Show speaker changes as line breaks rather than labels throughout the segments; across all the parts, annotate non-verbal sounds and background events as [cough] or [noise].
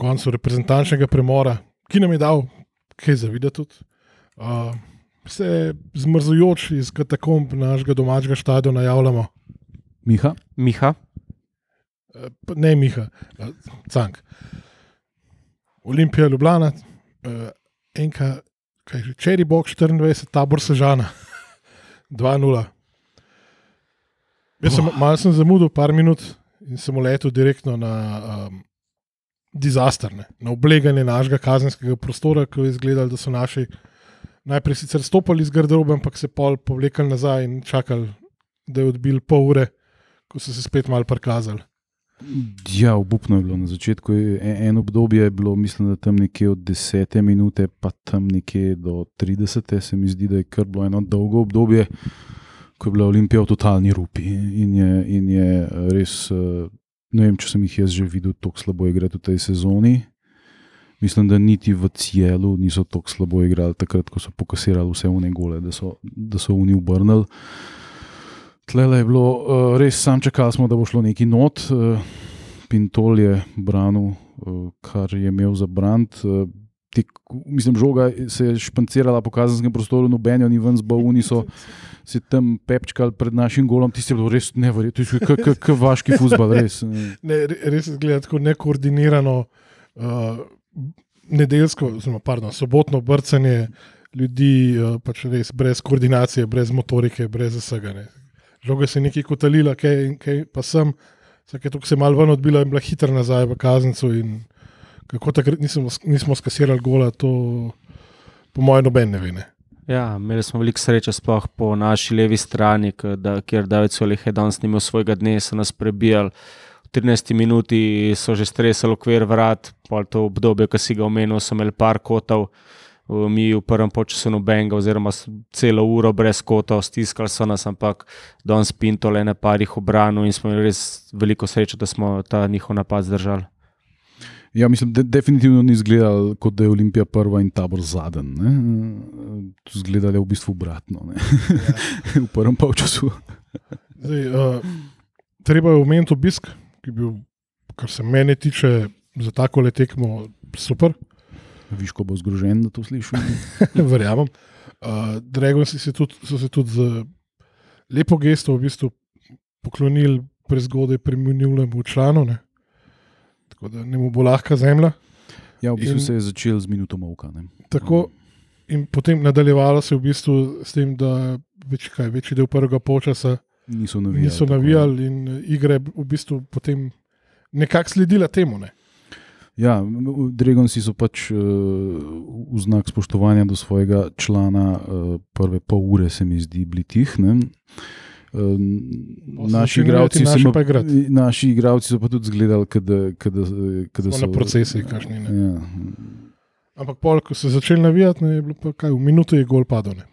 koncu reprezentančnega premora, ki nam je dal kaj za videti. Uh, se zmrzujoč iz katakomb našega domačega stadiona javljamo.
Miha.
Miha.
Uh, ne Miha, uh, Cank. Olimpija Ljubljana, uh, enka, kaj že, Čeri Bog 24, tabor Sežana, [laughs] 2-0. Jaz sem
Oh.
malo sem zamudil, par minut in sem letel direktno na um, dizaster, ne, na obleganje našega kazenskega prostora, ki je izgledal, da so naši najprej sicer stopili iz garderobe, ampak se pol povlekli nazaj in čakali, da je odbil pol ure, ko so se spet malo prikazali.
Ja, obupno je bilo na začetku. E- En obdobje je bilo, mislim, da tam nekje od 10 minute, pa tam nekje do 30, se mi zdi, da je kar bilo eno dolgo obdobje, ko je bila Olimpija v totalni rupi in je, in je res. Ne vem, če sem jih jaz že videl tako slabo igrati v tej sezoni. Mislim, da niti v cielu niso tako slabo igrali, takrat, ko so pokasirali vse vne gole, da so, da so vni obrnili. Tlele je bilo uh, res, sam čakali smo, da bo šlo neki not. Uh, Pintol je branil, uh, kar je imel za brand. Uh, Tek, mislim, žoga se je špancirala po kazenskem prostoru, nobeno ni ven zbavuni, so se tam pepčkali pred našim golom. Tisti je bilo res neverjetno, kot vaški futbol, res. [laughs]
Ne, re- res izgleda tako nekoordinirano, uh, nedeljsko, oziroma pardon, sobotno brcanje ljudi, uh, pač res brez koordinacije, brez motorike, brez vsega. Ne. Žoga se je nekaj kotalila, kaj, kaj pa sem, vsake toliko se je malo ven odbila in bila hitra nazaj v kazencu. in Kako takrat nismo, nismo skasirali gola, to po mojem noben ne ve. Ne.
Ja, imeli smo veliko sreče, sploh po naši levi strani, da, kjer David Solih je danes nimel svojega dne, so nas prebijali. V 13 minuti so že stresali okvir vrat, pol to obdobje, ki si ga omenil, so imeli par kotov, mi v prvem času nobenega, oziroma celo uro brez kotov, stiskali so nas, ampak danes pinto le na parih obranil in smo imeli res veliko sreče, da smo ta njihov napad zdržali.
Ja, mislim, da definitivno ni izgledal, kot da je Olimpija prva in tabor zadnji. Zgledali je v bistvu obratno. ne. [laughs] v prvem polčasu.
Zdaj, uh, treba je omeniti obisk, ki je bil, kar se mene tiče, za tako le tekmo super.
Viš, ko bo zgrožen, da to slišim. [laughs]
verjamem. Uh, Dragoci se tudi, so se tudi z lepo gesto v bistvu poklonili prezgodaj preminulemu članu, ne? Tako da ne mu bo lahka zemlja.
Ja, v bistvu
In-
se je začel z minuto molka. ne.
Tako, in potem nadaljevalo se je v bistvu s tem, da več, kaj, večji del prvega polčasa
Niso navijali.
niso
tako,
navijali in eh, igre v bistvu potem nekako sledila temu. Ne?
Ja, Dragonci so pač uh, v znak spoštovanja do svojega člana uh, prve pol ure, se mi zdi, bili tih. ne.
So
naši, igravci
naši
ma- naši igravci so pa tudi izgledali, da so
kakšni, ne.
Ja.
Ampak pol, ko so začeli navijati, ne, je bilo pa kaj, v minuto je gol padel. Ne?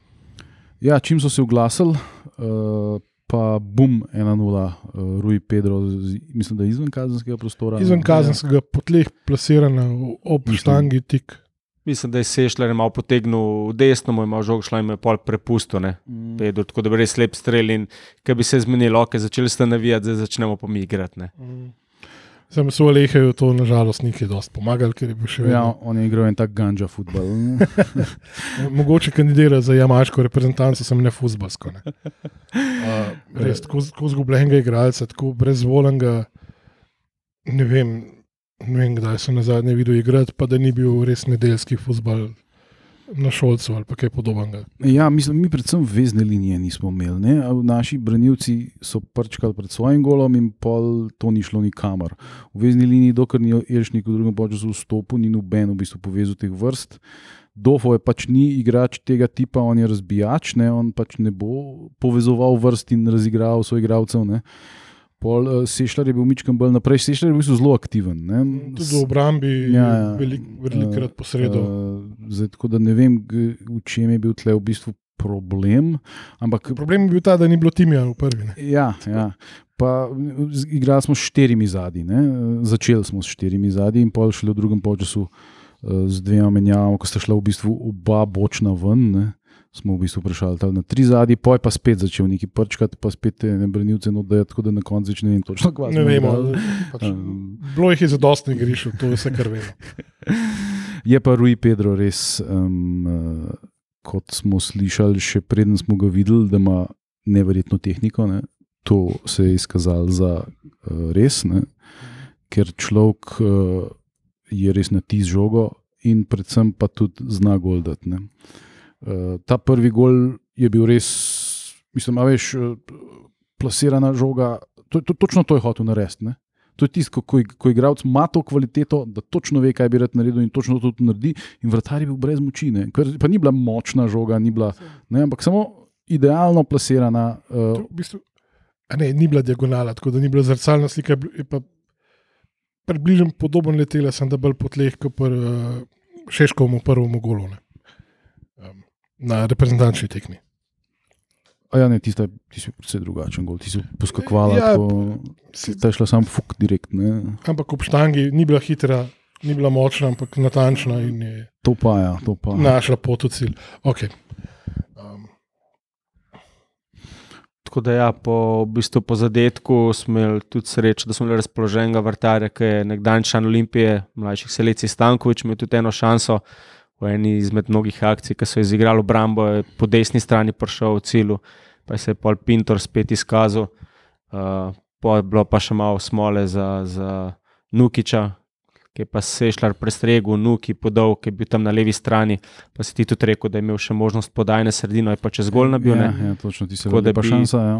ja, čim so se oglasili, uh, pa bum, 1-0, uh, Rui Pedro, z, mislim, da izven kazenskega prostora.
Izven kazenskega po tleh plasirana ob
Mislim-
štangi tik.
Mislim, da je Sešler malo potegnil v desno, mu je malo žog šla in je pol prepustil. ne.
Mm.
Pedro, tako da bi res lep strel in ki bi se zmenili, ok, začeli ste navijati, zdaj začnemo pa mi igrati. ne.
Sem se Aleheju to nažalost ni kaj dosti pomagal, ker je bil še
Ja, on je igral en tak ganja futbol. [laughs]
Mogoče kandidira za jamaško reprezentanco, sem ne fuzbalsko. Ne. [laughs] Uh, res tako, tako zgubljenega igralca, tako brezvolenega. Ne vem, ne vem, kdaj sem na zadnje videl igrati, pa da ni bil res nedeljski fuzbal na šolcu ali kaj podobnega.
Ja, mislim, mi predvsem vezne linije nismo imeli. Ne? Naši branilci so prčkali pred svojim golom in pol to ni šlo nikamor. V vezni liniji, dokler ni Elšnik v drugem času vstopil, ni noben v bistvu povezal teh vrst. Dofo je pač ni igrač tega tipa, on je razbijač, ne? on pač ne bo povezoval vrst in razigral svojih igralcev. Ne? Pol uh, Sešljar je bil mičkam bolj naprej, Sešljar je bil zelo aktiven. Ne?
Tudi v obrambi je
Ja, ja.
velik, velikrat posredoval.
Uh, zdaj, tako da ne vem, v čem je bil tle v bistvu problem. Ampak,
Problem je bil ta, da ni bilo timija v prvi. Ne.
ja, ja. Pa, igrali smo s štirimi zadnji, začeli smo s štirimi zadnji in pol šele v drugem času z dvema menjavama, ko sta šla v bistvu oba bočna ven. Ne. Smo v bistvu prešali na tri zadnji, poj pa spet začel neki prčkati, pa spet te ne branilce oddaja, tako da na koncu več ne vem točno, kva
Ne vemo.
igrali.
Pač,
Um,
bilo jih je za dosti igriščev, to je vse, kar vemo. [laughs]
Je pa Rui Pedro res, um, uh, kot smo slišali, še preden smo ga videli, da ima neverjetno tehniko. Ne? To se je izkazalo za uh, res, ne? ker človek uh, je res na tiz žogo in predvsem pa tudi zna gol dati. ne. Uh, ta prvi gol je bil res, mislim, veš, uh, plasirana žoga. To, to, točno to je hotel narediti. ne. To je tisto, ko, ko, igralec ima to kvaliteto, da točno ve, kaj bi rad naredil in točno to tudi naredi. In vratar je bil brez moči. ne. Ker Pa ni bila močna žoga, ni bila, ne, ampak samo idealno plasirana. Uh,
v bistvu, ne, ni bila diagonala, tako da ni bila zrcalna slika, približno podoben letela, sem da bolj po tleh, kot pri uh, Šeškovemu prvemu golu. Na reprezentančni tekmi.
a ja, ne, tista, ti si precej drugačen gol, ti si poskakovala.
Ja,
Ja,
Si,
Ta šla sam fuk direkt. Ne.
ampak ob štangi ni bila hitra, ni bila močna, ampak natančna in je
To pa ja, to pa.
našla pot v cilj. Okay. Um,
Tako da, ja, po, v bistvu po zadetku smo imeli tudi srečo, da smo imeli razpoloženega vrtarja, ki je nekdanji član Olimpije, mlajših selekcij Stankovič, imel tudi eno šanso v eni izmed mnogih akcij, ki so izigrali obrambo, je po desni strani prišel v cilju, pa se je Paul Pintor spet izkazal. Uh, po je bilo pa še malo smole za, za Nukiča, ki je pa sešljal prestregel, Nuki podal, ki je bil tam na levi strani. Pa si ti tudi rekel, da je imel še možnost podajne sredino, je pa čez gol nabil.
Ja,
ne.
ja, točno ti se
da
pa
bi-
šansa. Ja.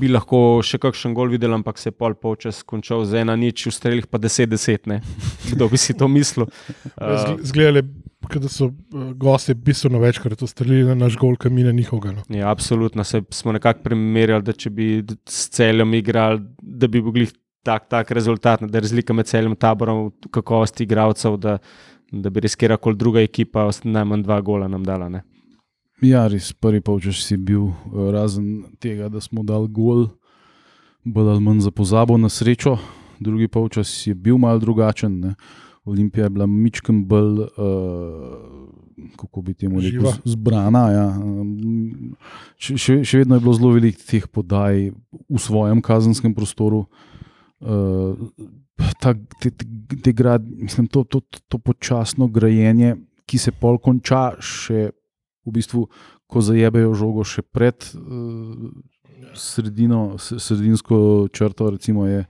bi lahko še kakšen gol videl, ampak se je pol polčas končal z ena nič, v strelih pa 10-10. ne. [laughs] Kdo bi si to mislil? Uh,
Zgledali, da so uh, gostje bistveno večkrat ustrelili na naš gol, kamine njihovega. No.
ja, absolutno se smo nekako primerjali, da če bi s celjem igrali, da bi mogli tak, tak rezultat, da je razlika med celjem in taborom v kakovosti igralcev, da, da bi res kera koli druga ekipa najmanj dva gola nam dala. Ne.
Ja, res prvi polčas si bil, eh, razen tega, da smo dali gol, bolj ali manj za pozabo na srečo, drugi polčas je bil mal drugačen. Ne. Olimpija je bila mičkem bolj, uh, kako bi temu rekel,
Živa.
zbrana. Ja. Še, še, še vedno je bilo zelo veliko teh podaj v svojem kazenskem prostoru. Uh, ta, te, te, te grad, mislim, to, to, to počasno grajenje, ki se pol konča še v bistvu, ko zajebejo žogo še pred uh, sredino, sredinsko črto, recimo, je.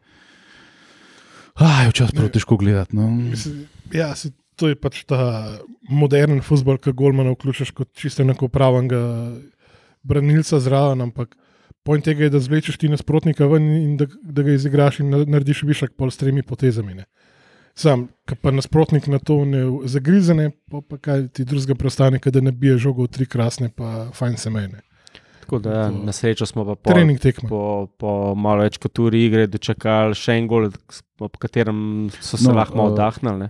Včasih prav težko gledati. No.
Ja, to je pač ta modern futbol, ki golmana vključeš kot čisto enakopravnega branilca zraven, ampak pojem tega je, da zvlečeš ti nasprotnika ven in da, da ga izigraš in na- narediš višek pol s tremi potezami. Ne. Sam, ki pa nasprotnik na to ne zagrizene, pa, pa kaj ti drugega preostane, da ne bije žogo v tri krasne, pa fajn se mene.
Tako da ja, na srečo smo pa
tekma.
po, po malo več kot uri igre dočakali še en gol, ob katerem so se
No,
lahko
eh,
oddahnili.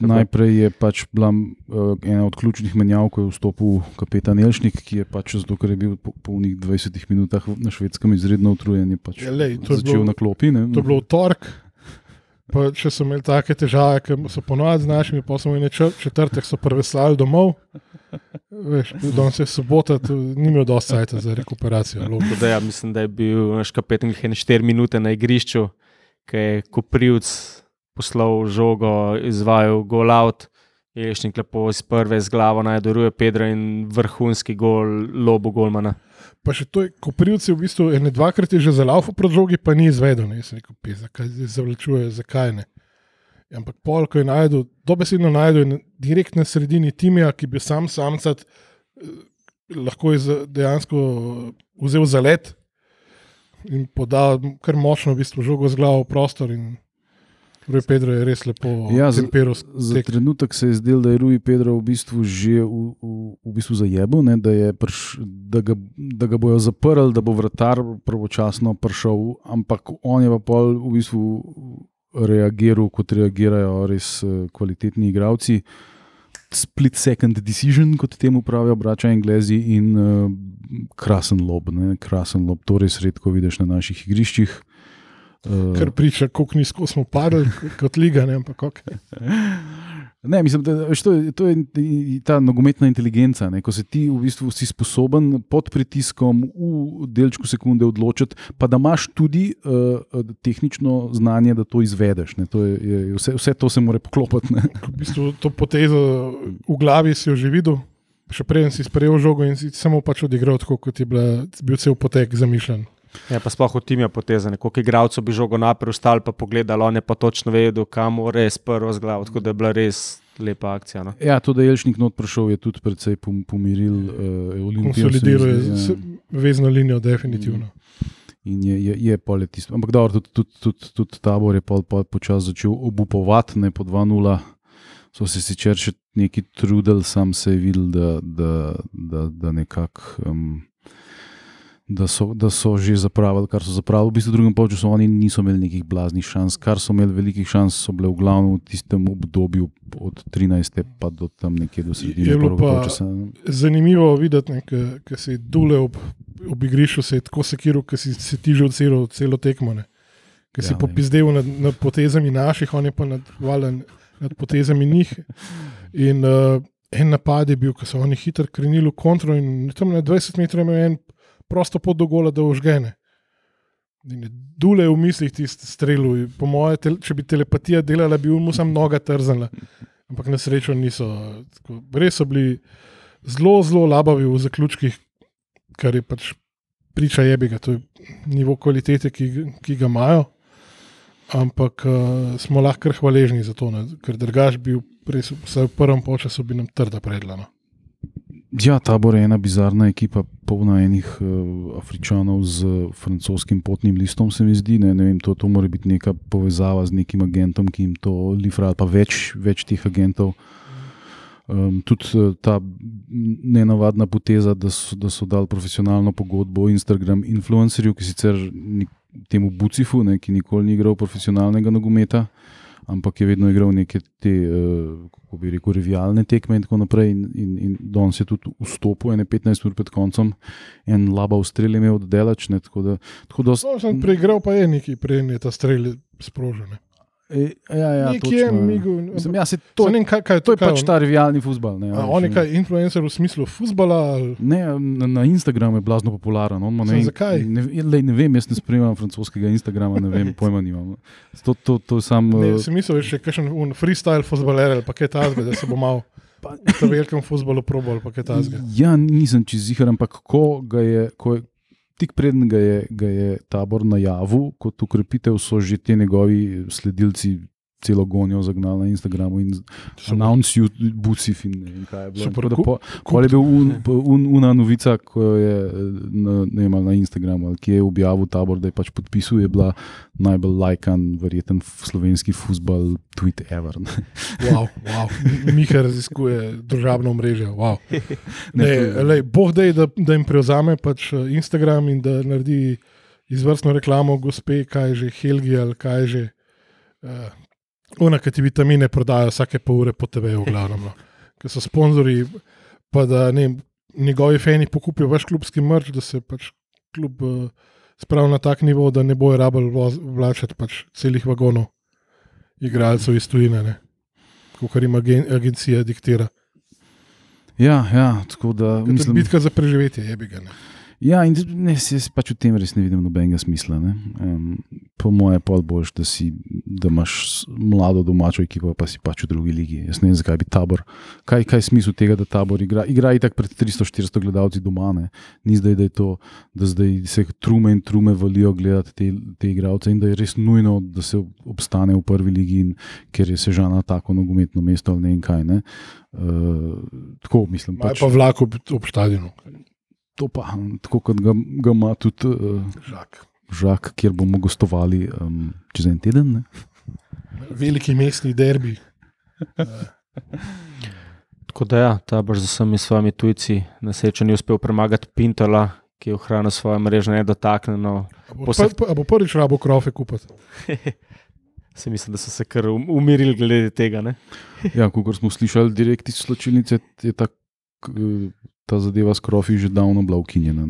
Najprej je pač bila uh, ena od ključnih menjav, ko je vstopil kapetan Elšnik, ki je pač zato, ker je bil po polnih 20 minutah na švedskem izredno utrujen, je pač
Ja, lej,
začel
bilo-
na klopi. Ne?
To je bilo v torek. Pa če so imeli take težave, ki so ponovadi z našimi, pa smo čet- četrtek, so preveslali domov. Veš, danes je sobota, ni imel dosti časa za rekuperacijo.
Da, ja, mislim, da je bil naš kapetan ene 4 minute na igrišču, ki je Koprivc poslal žogo, izvajal gol out. Ješnik lepo iz prve z glavo najdoruje Pedro in vrhunski gol lobo golmana.
Pa še to je, ko privci v bistvu ene dvakrat je že zalaufal proti žogi, pa ni izvedel. Ne? Jaz sem rekel, "Pej, zakaj zdaj zavlačuje, zakaj ne. Ampak pol, ko je najdel, dobesedno najdel direkt na sredini timija, ki bi sam samcat eh, lahko je dejansko vzel za let in podal kar močno v bistvu žogo z glavo v prostor. In Rui Pedro je res lepo
Ja,
temperal.
Za
tek.
trenutek se je zdelo, da je Rui Pedro v bistvu že v, v, v bistvu zajebil, ne, da, je prš, da, ga, da ga bojo zaprli, da bo vratar pravočasno prišel, ampak on je pa pol v bistvu reagiral, kot reagirajo res eh, kvalitetni igravci. Split second decision, kot temu pravijo, brača Englezi, in uh, krasen lob, ne, krasen lob, to res redko vidiš na naših igriščih. Uh,
Kar priča, kako nizko smo padli kot liga. Ne, ampak, okay.
Ne, mislim, da, to, to je ta nogometna inteligenca. Ne? Ko si ti v bistvu si sposoben pod pritiskom v delčku sekunde odločiti, pa da imaš tudi uh, tehnično znanje, da to izvedeš. To je, je, vse, vse to se mora poklopiti. Ne?
V bistvu to potezo v glavi si jo že videl, še preden si sprejel žogo in si samo pač odigral tako, kot je bila, bil cel potek zamišljen.
Ja, pa sploh v timu je poteza, koliko igralcev bi žogo naprej ustal, pa pogledal, on je pa točno vedel, kam bo res prvo zglav, tako da je bila res lepa akcija. No.
Ja, to, da je Jelšnik not prišel, je tudi precej pomiril uh, Olimpijo.
Konsolidiruje ja. vezno linijo, definitivno.
In je, je, je poletisto. Ampak dobro, tudi, tudi, tudi, tudi tabor je pol, pol počasi začel obupovati, ne po 2-0. So se sicer še neki trudili, sam se je videl, da, da, da, da nekako. Um, da so, da so že zapravili, kar so zapravili. V bistvu, v drugem času oni niso imeli nekih blaznih šans, kar so imeli velikih šans, so bile v glavnem v tistem obdobju od 13. pa do tam nekje do sredine.
Zanimivo je videti, da se je dule ob, ob igrišču, se je tako sekiral, da si se ti že celo, celo tekmo. Ker si ja, popizdel nad, nad potezami naših, on je pa nad, valen, nad potezami njih. In uh, en napad je bil, ko so oni hitro krenili v kontro in tam na 20 metrov imel en prosto pot do gola, da užgene. Dule v mislih tisti strelu. Po moje, če bi telepatija delala, bi mu samo noga trzala. Ampak na srečo niso. Tako, res so bili zelo, zelo labavi v zaključkih, kar je pač priča jebiga. To je nivo kvalitete, ki, ki ga imajo. Ampak uh, smo lahko hvaležni za to, ne? ker drugač bi res, v prvem času bi nam trda predlano.
Ja, tabor je ena bizarna ekipa, polna enih uh, Afričanov z francoskim potnim listom, se mi zdi. Ne, ne vem, to, to mora biti neka povezava z nekim agentom, ki jim to lifra, pa več, več teh agentov. Um, tudi uh, ta nenavadna poteza, da so, da so dali profesionalno pogodbo Instagram influencerju, ki sicer ni, temu Bucifu, ne, ki nikoli ni igral profesionalnega nogometa ampak je vedno igral neke te, uh, kako bi rekel, revijalne tekme in tako naprej. In, in, in danes je tudi vstopil, ene 15 ur pred koncem, en laba v streli imel oddelač. Tako da, tako da,
no, sem preigral, pa je neki prej, ne ta streli sprožene.
E, ja, ja,
Nekje, migu,
Mislim, ja, to,
nem, kaj, kaj,
to je pač ta revijalni futbol.
On je kaj influencer v smislu futbola?
Ne, na, na Instagramu je blazno popularen. On,
ne, zakaj?
Ne, lej, ne vem, jaz ne spremljam francoskega Instagrama, ne vem, [laughs] pojma nimam. To, to, to sam,
ne, uh, si mislil, da je še kakšen freestyle futboler ali pa kaj takega, da se bo mal. Pa, v velikem futbolu probal, pa kaj takega.
Ja, nisem čez jih, ampak ko je. Ko je tik preden ga je, ga je tabor najavil kot ukrepitev, so že ti njegovi sledilci celo gonjo zagnali na Instagramu in announced Bucif in, in kaj je bilo. Super, da, po, ko je bil un, un, una novica, ko je na, ne, na Instagramu, ki je objavil tabor, da je pač podpisal, je bila najbolj lajkan, verjeten slovenski futbol, tweet ever.
wow, wow. Miha raziskuje družabno mrežo. Wow. [laughs] Boh dej, da, da jim prevzame pač eh, Instagram in da naredi izvrstno reklamo, gospe, kaj že Helgi ali kaj že. Uh, Ona, ki ti vitamine prodajo vsake pol ure po TV, v glavnem. No. Ker so sponzorji, pa da ne, njegovi fani pokupijo več klubski mrč, da se pač klub uh, spravi na tak nivo, da ne bojo rabili vlačati pač celih vagonov igralcev iz tujine, kot jim agen, agencija diktira.
Ja, ja, tako da.
Mislim, bitka za preživetje je bi ga. Ne.
Ja, in ne, jaz pač v tem res ne vidim nobenega smisla. Um, po moje je pol boljš, da, da imaš mlado domačo ekipo, pa si pač v drugi ligi. Jaz ne vem, zakaj bi tabor. Kaj, kaj je smisel tega, da tabor igra? Igra je tako pred 300-400 gledalci doma, ne? ni zdaj, da, to, da zdaj se trume in trume valijo gledati te, te igralce in da je res nujno, da se obstane v prvi ligi, in, ker je sežana tako nogometno mesto ali ne in kaj. Ne? Uh, tako mislim.
Pač, pa vlak ob, ob stadionu
to pa, tako kot ga, ga ima tudi uh, žak. žak, kjer bomo gostovali um, čez en teden. Ne?
Veliki mestni derbi. [laughs]
Tako da, ja, ta brž za vsemi svojimi tujci, na srečo ni uspel premagati Pintola, ki je ohranil svojo mrežo nedotaknjeno.
Poseb... Pa, bo prvič rabo krofe kupiti.
Se [laughs] mislim, da so se kar um-, umirili glede tega.
ja, kot smo slišali, direkt iz sločilnice je tako ta zadeva s krofi že davno bila ukinjena.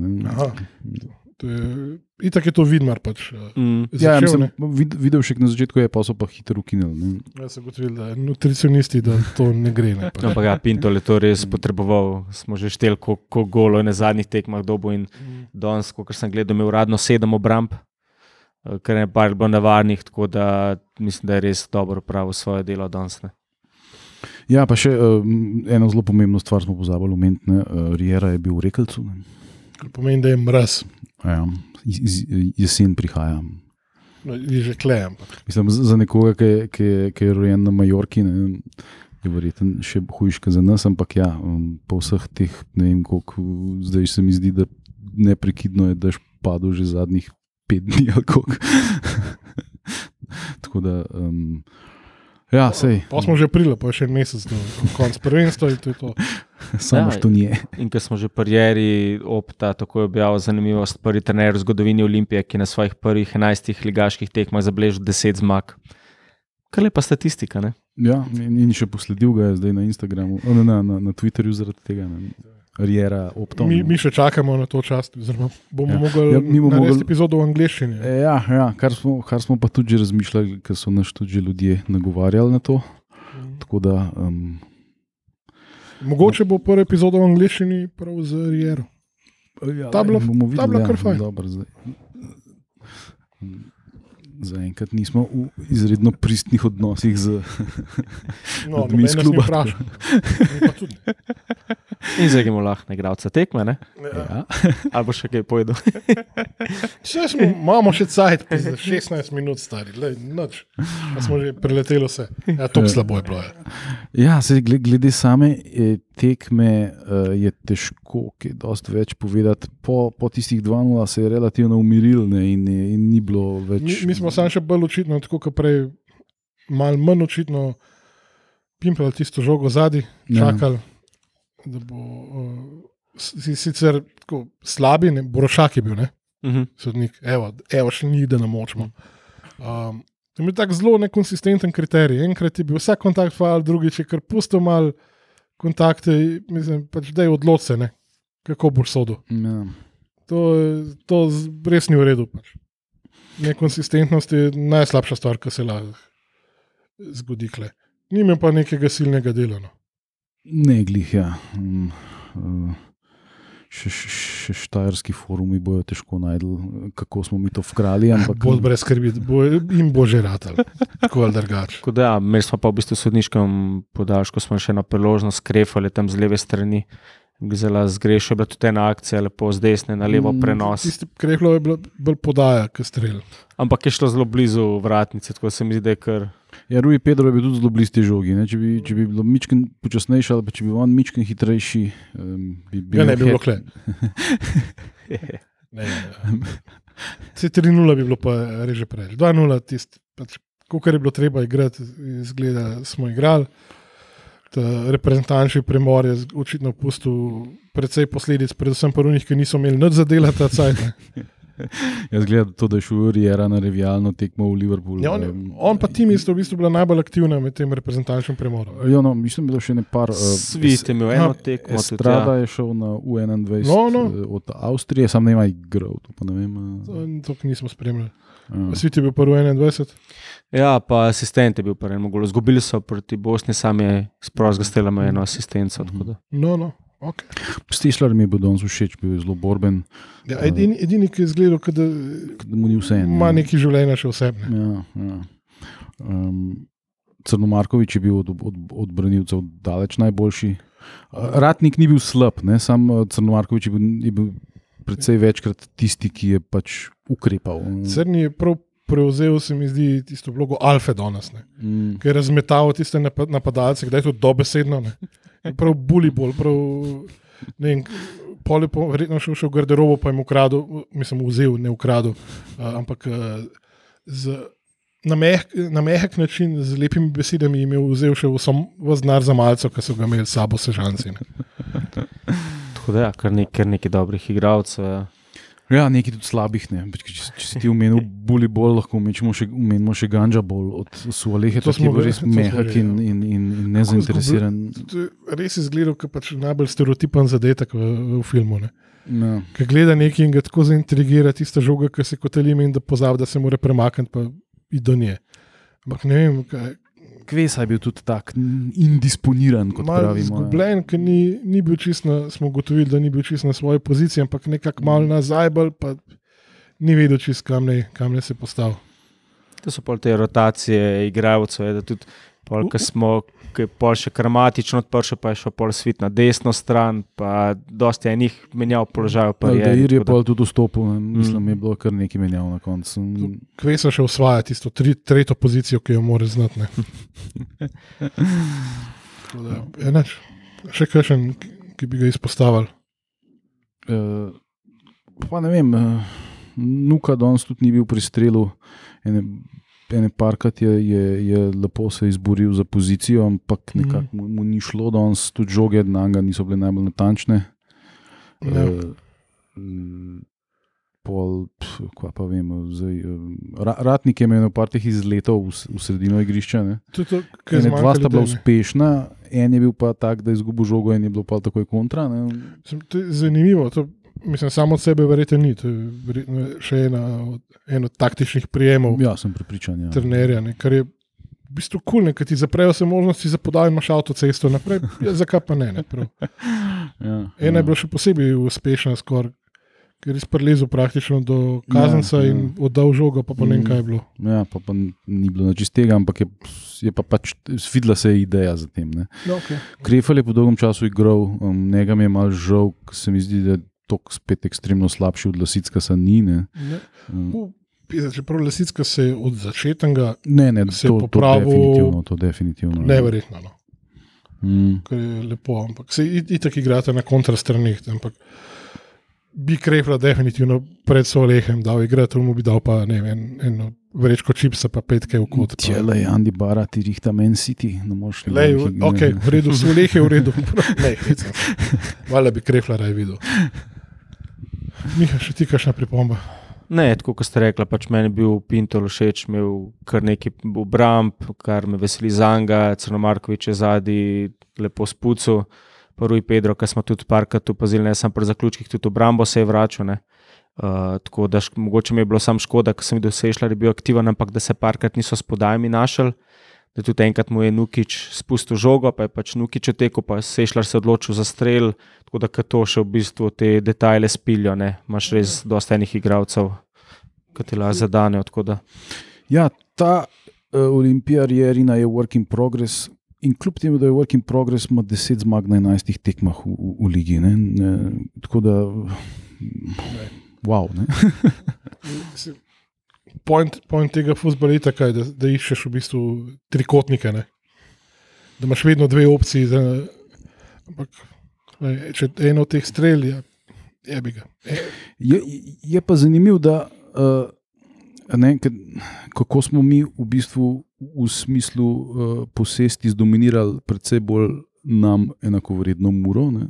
To je, itak je to vidmar. Pač, eh,
Mm.
Ja,
začel,
mislim,
ne.
vid, videl še na začetku je, pa so pa hitro ukinili.
Jaz sem gotovil, da nutricionisti, da to ne gre. Ne, pač.
Ampak ja, Pinto je to res potreboval. Smo že šteli, koliko golo je na zadnjih tekmah dobo in danes, kot sem gledal, imel uradno sedem obramb, eh, kar je pa bilo nevarnih, tako da mislim, da je res dobro upravil svoje delo danes. ne.
Ja, pa še uh, eno zelo pomembno stvar smo pozabili omeniti. Uh, Riera je bil v Rekelcu.
Kar pomeni, da je mraz,
Ja, iz, iz, jesen prihaja.
no, je že klejem.
Mislim, za nekoga, ki, je- ki, je- ki je rojen na Majorki, ne, je verjetno še hujš kot za nas, ampak ja, um, po vseh teh, ne vem, koliko, zdaj se mi zdi, da neprekidno je dež padel že zadnjih pet dni ali koliko. [laughs] Tako da, um, ja, sej,
Pa smo že aprila, pa je še en mesec do konca prvenstva in to je to. [laughs]
samo
Ja,
što nije.
In ker smo že prijeri opta, tako je objavil zanimivost, prvi trener v zgodovini Olimpije, ki je na svojih prvih 11 ligaških tekmah zabeležil 10 zmag. Kar lepa statistika. Ne?
Ja, in, in še posledil ga je zdaj na Instagramu, ne, na, na, na Twitterju zaradi tega. Ne. Riera optom.
Mi, mi še čakamo na to čas, oziroma bomo
Ja.
ja. mogli
Ja,
ja,
bomo
narediti
mogli-
epizodo v angleščini.
Ja, ja kar, smo, kar smo pa tudi razmišljali, ker so nas tudi ljudje nagovarjali na to. Tako da, um,
Mogoče bo prva epizoda v angleščini prav z Riero.
ja,
Ta bila-
bomo
ta bila kar fajn.
Dobro, zdaj. Zaenkrat nismo v izredno pristnih odnosih z
No,
Ljudmi iz
noben nas ni
kluba. [laughs]
In zdaj gremo lahko igralca tekme, ne?
Ja.
ja. [laughs]
ali bo še kaj povedal. [laughs]
Saj smo, imamo še cajt, za 16 minut stari, lej, noč. Pa smo že preleteli vse. Ja, to slabo je bilo. Ja.
Ja, sej, glede, same eh, tekme uh, je težko, kaj dosti več povedati. Po, po tistih 2-0 se je relativno umiril ne, in, je- in ni bilo več.
Mi, mi smo samo še bolj očitno, tako kot prej, malo manj očitno, pimpali tisto žogo zadaj,
Ja.
Da bo uh, si, sicer tako slabi, ne, Borošak je bil, ne,
Mhm.
sodnik, evo, evo še ni, da ne močemo. Um, to je bil tak zelo nekonsistenten kriterij. Enkrat je bil vsak kontakt fajn, drugič je kar pustil mal kontakte, mislim, pač da je odločse, ne, kako boš sodel.
Ja.
To, je- to res ni v redu. Pač. Nekonsistentnost je najslabša stvar, ki se lahko zgodi. Kle. Nima pa nekega silnega dela. No.
Ne, glih, ja. Mm, uh, še, še, štajerski forumi bojo težko najdel, kako smo mi to vkrali. Ampak,
Bolj brez skrbi, bo, jim bo že ratal, tako ali drugače.
Ja, imeli smo pa v bistvu v sodniškem podaljšku, smo še eno priložnost skrefali tam z leve strani. Zelo zgrešil je bila tudi ena akcija, lepo z desne na levo
Mm,
prenos.
Tisti krehlo je bila bolj podaja, kot strelj.
Ampak je šlo zelo blizu vratnice, tako se mi zdi, da je kar.
Ja, Rui Pedro je bil tudi zelo blizu te žogi. Ne? Če, bi, če bi bilo mičken počasnejši ali pa če bi bil on mičken hitrejši, um, bi bil
Ja, ne bi bilo kle. [laughs] Ne, Se 3-0 bi bilo pa reže preveč. 2-0, tisti, pač, kar je bilo treba igrati, izgleda, smo igrali. Ta Reprezentančni premor je očitno pustil precej posledic, predvsem pa njih, ki niso imeli nič za delati ne. [laughs] [laughs]
Jaz gledam to, da je šel Riera na revijalno tekmo v Liverpoolu.
Ja, on,
em,
on pa tim isto v bistvu bila najbolj aktivna med tem reprezentančnim premorom.
Ja, no, mislim, da je bilo še ne par. Uh,
Svit je imel eno tekmo, tudi,
Strada
ja.
je šel na U21
No, no.
eh, od Avstrije, sam ne ima igral. To pa ne vem. eh,
To nismo spremljali.
eh.
Svet je bil prvi 21.
ja, pa asistent je bil prvi mogol. Zgubili so proti Bosni, sam je sprožil stelama eno asistenco. tako da.
No, no. Okay.
Stišler mi je bil danes všeč, bil je zelo borben,
Ja, edini, edini, ki je izgledal, kot da
da mu ni vse
ima nekaj življenja še osebne.
Ja, ja. Um, Crnomarkovič je bil od, od, od branilcev daleč najboljši. Ratnik ni bil slab, ne? sam eh, Crnomarkovič je bil, je bil precej večkrat tisti, ki je pač ukrepal.
Crni je prav prevzel, se mi zdi, tisto vlogo Alfa danes, ne.
Mm.
ki je razmetal tiste napa- napadalce, kdaj je to dobesedno. Ne. Prav bully bol, prav. ne vem, Pol je po, verjetno šel še v garderobo, pa je mu ukradel, mislim, vzel, ne ukradel, uh, ampak uh, z, na, mehk, na mehek način, z lepimi besedami, jim je vzel še vse znar za malce, ki so ga imeli s sabo sežanci. Ne.
Tako da, ja, kar, nek, kar nekaj dobrih igralcev. Ja.
Ja, nekaj tudi slabih. Ne. Pač, Če, če si ti omenil boli bolj, lahko omenimo še, še ganja bolj od Sualehe,
To
ki je bil res mehak
že,
in,
ja.
in, in, in nezainteresiran.
Je Res je izgledal kot pač najbolj stereotipen zadetek v, v filmu. Ne.
Ja.
Ki gleda nekaj in ga tako zaintrigira, tista žoga, ki se kot ali in da pozabi, da se mora premakniti, pa ide do nje. Ampak ne vem, kaj,
Kvesa je bil tudi tak indisponiran, kot
malo
pravimo.
izgubljen, ker ni, ni bil čist na, smo ugotovili, da ni bil čist na svoji poziciji, ampak nekako malo nazaj, bolj pa ni vedel čist, kam ne, kam ne se postavil.
To so pol te rotacije igralcev, da tudi pol, ko smo, ki je pol še kramatično odprl, pa je šel pol svit na desno stran, pa dosti je njih menjal položaj. v karieri,
Aldair je
da-
pa tudi vstopil, ne. mislim,
Mm.
je bilo kar nekaj menjav na koncu.
Kvesa še osvaja tisto tri, tretjo pozicijo, ki jo mora znati. ne. Da, je nič. Še kakšen, ki- ki bi ga izpostavili.
Uh, pa ne vem, uh, Nuka danes tudi ni bil pri strelu. Ene, ene parkrat je, je, je lepo se izboril za pozicijo, ampak
Mhm.
nekako mu, mu ni šlo, danes tudi žoge na njega niso bile najbolj natančne.
Ja.
Mm, Pol, pf, kva pa vem, zdaj, eh, ra, ratnik je imel par teh izletov v, v sredino igrišča. Ne?
Je
Ene dva sta bila uspešna, en je bil pa tak, da je izgubil žogo, in je bilo pa takoj kontra. Ne?
Zanimivo. To, mislim, samo od sebe verjete ni. To je verjetno še ena od, en od taktičnih prijemov
Ja, sem prepričan. Ja.
trenerja, ne, kar je v bistvu kul, cool, ker ti zaprejo se možnosti za podajanje, imaš avtocesto naprej. [laughs] Ja, zakaj pa ne? ne prav. [laughs]
Ja,
Ena
ja.
je bila še posebej uspešna, skoraj, ker je sprlezel praktično do kazenca
Ja, ja.
in oddal žogo, pa, pa ne vem,
Mm.
kaj je bilo.
Ja, pa, pa ni bilo nič iz tega, ampak je, je pa pač videla se ideja za tem. Ne.
No, okay.
Krefel je po dolgem času igral, um, njega mi je mal žal, ker se mi zdi, da je tok spet ekstremno slabši od Lasicka Sanine.
Ne.
Um,
U, pizda, Čeprav Lesicka se je od začetka
ne, ne,
je
to, to
popravil-
definitivno. To definitivno
neverjetno. No.
Mm,
kar je lepo, ampak se itak igrate na kontrastranih. Ampak bi krepla definitivno pred Solehem, da igrate, mu bi dal pa ne vem, en- eno vrečko čipsa, pa petke v kot.
Če le Andy Bara, ti rihta Men City, ne moreš ne
Lej, ok, v redu, Soleh je v redu. Ne, hecam se. Hvala bi krepla raj videl. Miha, še ti kakšna pripomba?
Ne, tako kot ste rekli, pač meni je bil Pinto všeč, imel kar nekaj obramb, kar me veseli za njega, Crnomarkovič je zadnji, lepo spucu, prvi Pedro, ki smo tudi parkrat opazili, ne samo pri zaključkih, tudi obrambo se je vračal. ne. Uh, tako da šk, mogoče mi je bilo sam škoda, ker sem videl, da je bil aktiven, ampak da se parkrat niso s podajami našel. Da tudi enkrat mu je Nukič spustil žogo, pa je pač Nukič otekel, pa se je šlar se odločil za strel. Tako da to še v bistvu te detajle spilijo, ne? imaš res dosta enih igralcev, ki ti lahko zadanejo. tako da.
Ja, ta uh, Olimpija Rjerina je work in progress. In kljub temu, da je work in progress, ima 10 zmag na 11 tekmah v, v, v ligi. Ne? Ne, tako da, wow. Ne? [laughs]
Point, point tega futbola je da, da iščeš v bistvu trikotnike. Ne? Da imaš vedno dve opciji. Za, ampak, če eno od teh strelj, je, je bi ga.
Je, je pa zanimivo, da uh, ne, kako smo mi v bistvu v smislu uh, posesti zdominirali predvsej bolj nam enakovredno muro. Ne?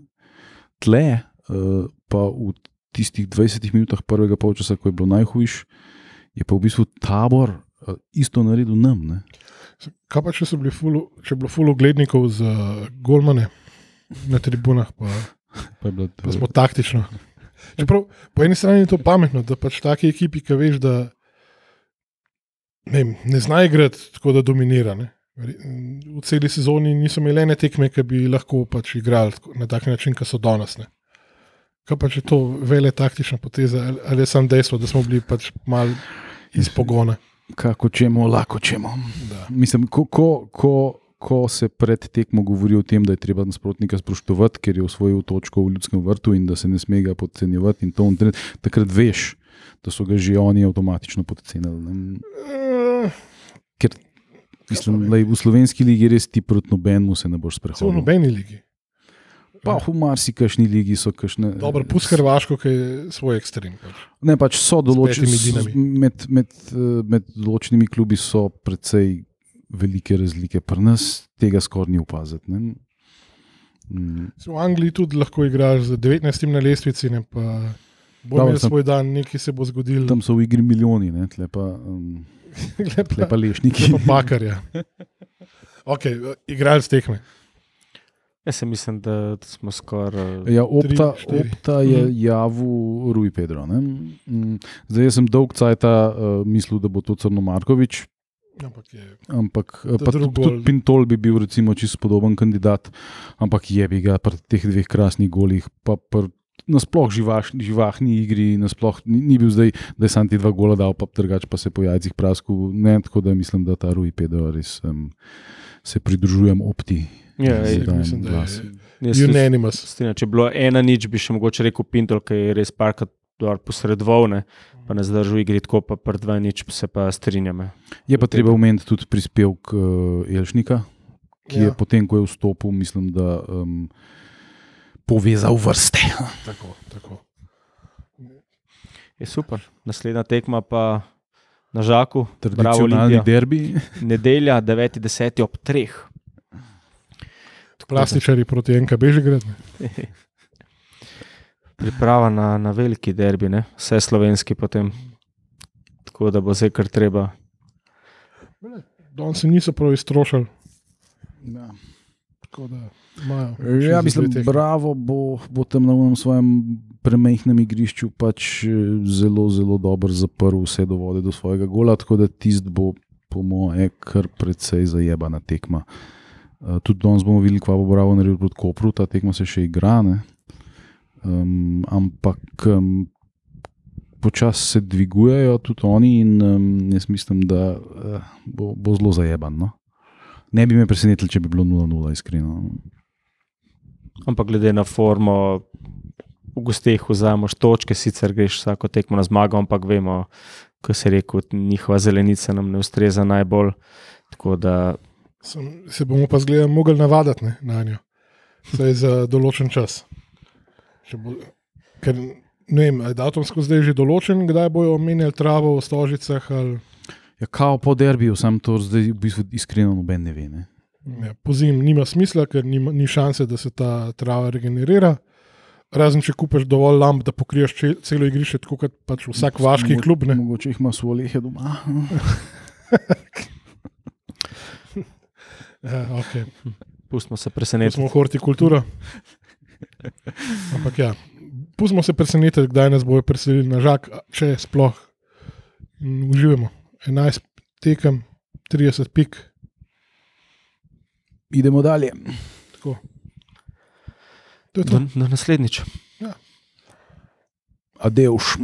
Tle, uh, pa v tistih 20 minutah prvega polčasa, ko je bilo najhujš, je pa v bistvu tabor uh, isto naredil nam. Ne?
kaj pa če so bili fulu, če je bilo fulu glednikov za golmane na tribunah, pa,
Pa je bilo,
pa smo taktično. Čeprav, po eni strani je to pametno, da pač taki ekipi, ki veš, da ne, ne znajo igrati tako, da dominira. Ne. V celi sezoni niso imeli ene tekme, ki bi lahko pač igrali na tak način, kot so danes. Ne. Kaj pa če to vele taktična poteza, ali- je samo dejstvo, da smo bili pač mal iz pogona.
kako čemo, lahko čemo.
Da.
Mislim, ko, ko, ko, ko se pred tekmo govori o tem, da je treba nasprotnika spoštovati, ker je osvojil točko v ljudskem vrtu in da se ne sme ga podcenjevati, in to on tren- takrat veš, da so ga že oni avtomatično podcenili. Ker mislim, lej, v slovenski ligi res ti proti nobenemu se ne boš
Se v
sprehodil.
nobeni ligi.
Pa v marsikšni ligi so kakšne.
Dobro, pust Hrvaško, ki je svoj ekstrem. Pač.
Ne, pač so določeni med, med, eh, med določenimi klubi so precej velike razlike. Pri nas tega skoraj ni opaziti. ne. Mm,
V Angliji tudi lahko igraš z 19 na lestvici, ne pa Bo imel svoj dan, nekaj se bo zgodilo.
Tam so v igri milijoni, ne, pa, um, [laughs]
Lepa,
pa lešniki.
lepa bakarja. [laughs] Okay, igralec tekme.
Jaz se mislim, da smo skoraj.
Ja, opta,
Tri,
opta je
Mhm.
javil Rui Pedro. Ne? Mm, Zdaj jaz sem dolg cajt uh, mislil, da bo to Crno Markovič,
Ampak je.
ampak eh, tudi, tudi Pintol bi bil recimo čisto podoben kandidat, ampak je bi ga pri teh dveh krasnih golih, pa pri nasploh živaš, živahni igri, nasploh ni, ni bil zdaj, da je sam ti dva gola dal, pa drugač pa se po jajcih praskal. Ne, tako da mislim, da ta Rui Pedro res um, se pridružujem opti.
Ja,
Zdaj dajem
Mislim, da je unanimous.
strinjam. Če je bilo ena nič, bi še mogoče rekel Pintol, ki je res parkrat posredoval, ne, pa ne zdržal igri, tako pa pred dva nič se pa strinjam. ja.
Je pa treba omeniti tudi prispevek uh, Elšnika, ki ja. je
Ja.
potem, ko je vstopil, mislim, da um, povezal vrste.
Tako, tako.
Je super. Naslednja tekma pa na Žaku,
Tradicionalni
Olimpija.
derbi.
Nedelja 9.10. ob 3.
Plastičari proti NKB že gre. [laughs]
Priprava na, na veliki derbi, ne? vse slovenski potem. Tako da bo zdaj kar treba.
Danes se niso prav iztrošili.
Ja.
Tako da imajo. še
Ja, mislim,
tekmi.
bravo bo, bo tam na unem svojem premehnem igrišču pač eh, zelo, zelo dobro zaprl vse do vode do svojega gola, tako da tist bo, po moje, kar precej zajebana tekma. Uh, tudi danes bomo videli, kva bo Bravo naredil proti Kopru, ta tekma se še igra. Ne? Um, ampak um, počasi se dvigujejo tudi oni, in um, jaz mislim, da uh, bo, bo zelo zajeban. No? Ne bi me presenetili, če bi bilo 0-0, iskreno.
Ampak glede na formo, v gostih vzameš točke, sicer greš vsako tekmo na zmago, ampak vemo, ko se rekel, njihova zelenica nam ne ustreza najbolj. Da
Sem, se bomo pa zgleda mogli navaditi ne, na njo. Saj za določen čas. Če Bo, ker, ne vem, je datumsko zdaj že določen, kdaj bojo menjali travo v stožicah. Ali,
Ja, kao po derbiju, sam to zdaj v bistvu iskreno noben ne ve. Ne?
ja, po zim nima smisla, ker nima, ni šanse, da se ta trava regenerira. Razen če kupiš dovolj lamp, da pokriješ če- celo igrišče, tako kot pač vsak vaški
Mogo-
klub. Ne.
Mogoče jih ima svoje doma. [laughs]
Ja, okay.
pustimo se
Ne
presenetiti.
smo hortikultura. Ampak ja, pustimo se presenetiti, kdaj nas bojo preselili na žak, če sploh. In uživamo. 11 tekem, 30 pik.
Idemo dalje.
Tako. To je to.
Do, do naslednjič.
Adeuš.